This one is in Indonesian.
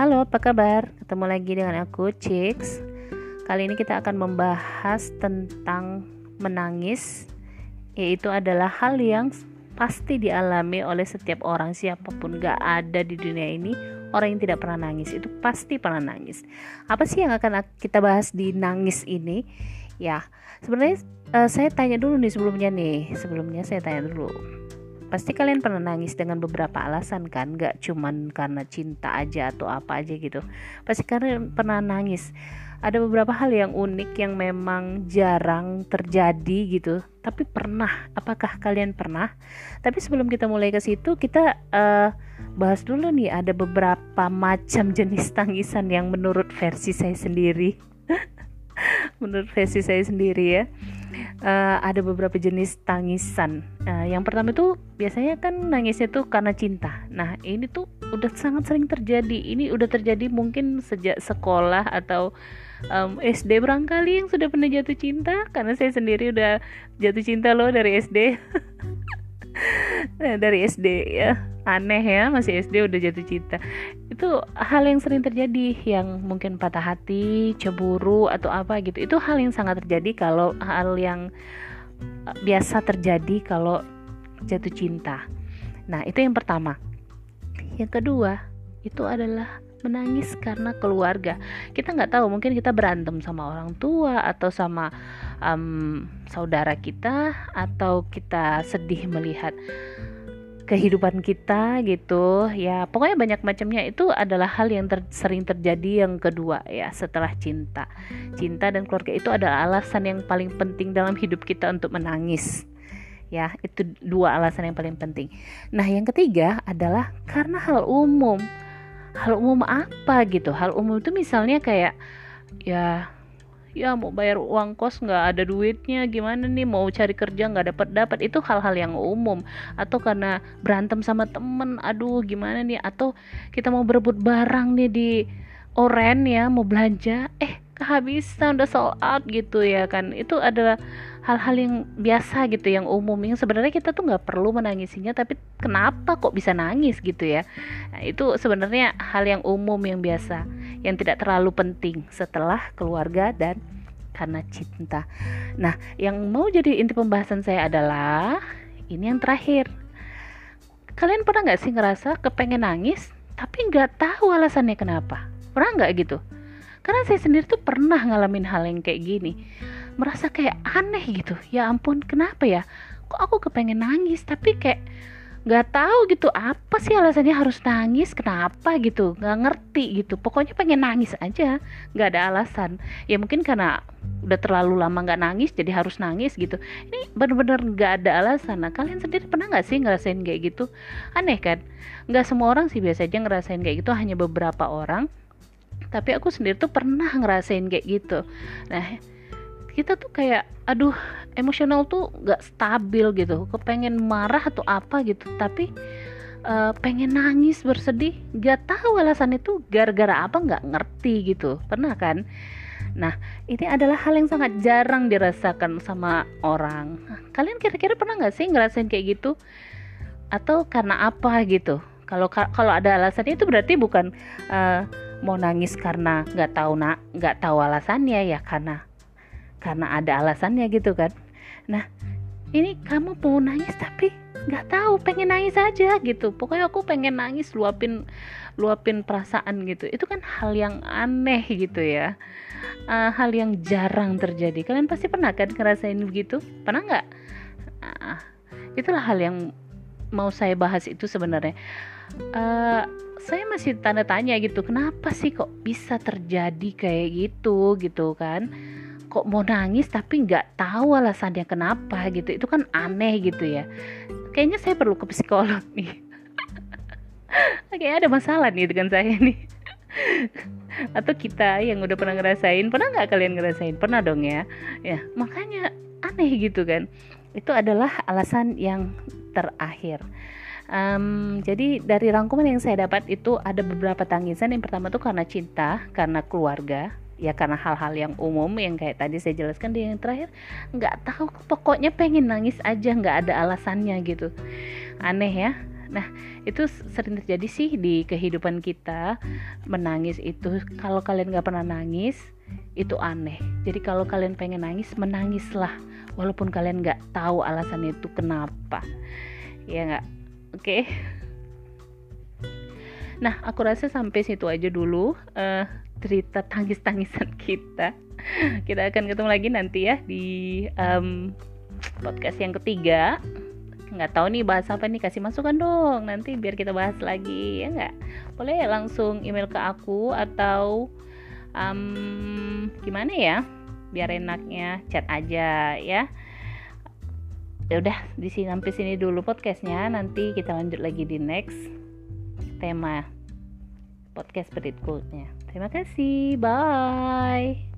Halo, apa kabar? Ketemu lagi dengan aku, Chicks. Kali ini kita akan membahas tentang menangis, yaitu adalah hal yang pasti dialami oleh setiap orang siapa pun gak ada di dunia ini orang yang tidak pernah nangis. Itu pasti pernah nangis. Apa sih yang akan kita bahas di nangis ini? Ya sebenarnya uh, saya tanya dulu nih sebelumnya nih. Sebelumnya saya tanya dulu pasti kalian pernah nangis dengan beberapa alasan kan? Gak cuman karena cinta aja atau apa aja gitu. Pasti kalian pernah nangis. Ada beberapa hal yang unik yang memang jarang terjadi gitu. Tapi pernah. Apakah kalian pernah? Tapi sebelum kita mulai ke situ kita uh, bahas dulu nih ada beberapa macam jenis tangisan yang menurut versi saya sendiri. Menurut versi saya sendiri ya uh, ada beberapa jenis tangisan. Uh, yang pertama itu biasanya kan nangisnya tuh karena cinta. Nah ini tuh udah sangat sering terjadi. Ini udah terjadi mungkin sejak sekolah atau um, SD barangkali yang sudah pernah jatuh cinta. Karena saya sendiri udah jatuh cinta loh dari SD. nah, dari SD ya. Aneh ya masih SD udah jatuh cinta. Itu hal yang sering terjadi yang mungkin patah hati cemburu atau apa gitu. Itu hal yang sangat terjadi kalau hal yang eh, biasa terjadi kalau jatuh cinta. Nah itu yang pertama. Yang kedua itu adalah menangis karena keluarga. Kita nggak tahu mungkin kita berantem sama orang tua atau sama um, saudara kita atau kita sedih melihat kehidupan kita gitu. Ya pokoknya banyak macamnya. Itu adalah hal yang ter sering terjadi yang kedua ya setelah cinta. Cinta dan keluarga itu adalah alasan yang paling penting dalam hidup kita untuk menangis. Ya itu dua alasan yang paling penting. Nah yang ketiga adalah karena hal umum hal umum apa gitu? Hal umum itu misalnya kayak ya ya mau bayar uang kos nggak ada duitnya gimana nih? Mau cari kerja nggak dapat dapat itu hal-hal yang umum. Atau karena berantem sama temen aduh gimana nih? Atau kita mau berebut barang nih di oren ya mau belanja. Eh kehabisan udah sold out gitu ya kan. Itu adalah hal-hal yang biasa gitu yang umum. Yang sebenarnya kita tuh nggak perlu menangisinya tapi kenapa kok bisa nangis gitu ya? Nah, itu sebenarnya hal yang umum yang biasa yang tidak terlalu penting setelah keluarga dan karena cinta. Nah yang mau jadi inti pembahasan saya adalah ini yang terakhir. Kalian pernah nggak sih ngerasa kepengen nangis tapi nggak tahu alasannya kenapa? Pernah nggak gitu karena saya sendiri tuh pernah ngalamin hal yang kayak gini. Merasa kayak aneh gitu. Ya ampun kenapa ya? Kok aku kepengen nangis? Tapi kayak nggak tahu gitu apa sih alasannya harus nangis? Kenapa gitu? Nggak ngerti gitu. Pokoknya pengen nangis aja. Nggak ada alasan. Ya mungkin karena udah terlalu lama nggak nangis jadi harus nangis gitu. Ini bener-bener nggak ada alasan. Nah kalian sendiri pernah nggak sih ngerasain kayak gitu? Aneh kan? Nggak semua orang sih biasa aja ngerasain kayak gitu. Hanya beberapa orang tapi aku sendiri tuh pernah ngerasain kayak gitu nah kita tuh kayak aduh emosional tuh gak stabil gitu kepengen marah atau apa gitu tapi uh, pengen nangis bersedih gak tahu alasan itu gara-gara apa nggak ngerti gitu pernah kan Nah, ini adalah hal yang sangat jarang dirasakan sama orang. Kalian kira-kira pernah nggak sih ngerasain kayak gitu? Atau karena apa gitu? Kalau kalau ada alasannya itu berarti bukan uh, mau nangis karena nggak tahu nak nggak tahu alasannya ya karena karena ada alasannya gitu kan. Nah ini kamu mau nangis tapi nggak tahu pengen nangis aja gitu. Pokoknya aku pengen nangis luapin luapin perasaan gitu. Itu kan hal yang aneh gitu ya. Uh, hal yang jarang terjadi. Kalian pasti pernah kan ngerasain begitu? Pernah nggak? Uh, itulah hal yang mau saya bahas itu sebenarnya. Uh, saya masih tanda tanya gitu kenapa sih kok bisa terjadi kayak gitu gitu kan? Kok mau nangis tapi nggak tahu alasannya kenapa gitu itu kan aneh gitu ya. Kayaknya saya perlu ke psikolog nih. Kayaknya ada masalah nih dengan saya nih. Atau kita yang udah pernah ngerasain pernah nggak kalian ngerasain? Pernah dong ya. Ya makanya aneh gitu kan itu adalah alasan yang terakhir. Um, jadi dari rangkuman yang saya dapat itu ada beberapa tangisan. Yang pertama tuh karena cinta karena keluarga ya karena hal-hal yang umum yang kayak tadi saya jelaskan. Di yang terakhir nggak tahu pokoknya pengen nangis aja nggak ada alasannya gitu. Aneh ya. Nah itu sering terjadi sih di kehidupan kita. Menangis itu kalau kalian nggak pernah nangis itu aneh. Jadi kalau kalian pengen nangis menangislah walaupun kalian nggak tahu alasan itu kenapa. Ya nggak? Oke. Okay? nah aku rasa sampai situ aja dulu uh, cerita tangis-tangisan kita. Kita akan ketemu lagi nanti ya di um, podcast yang ketiga. Nggak tahu nih bahas apa nih kasih masukan dong. Nanti biar kita bahas lagi ya nggak? Boleh langsung email ke aku atau um, gimana ya biar enaknya chat aja ya. Ya udah di sini sampai sini dulu podcastnya. Nanti kita lanjut lagi di next tema podcast berikutnya. Terima kasih. Bye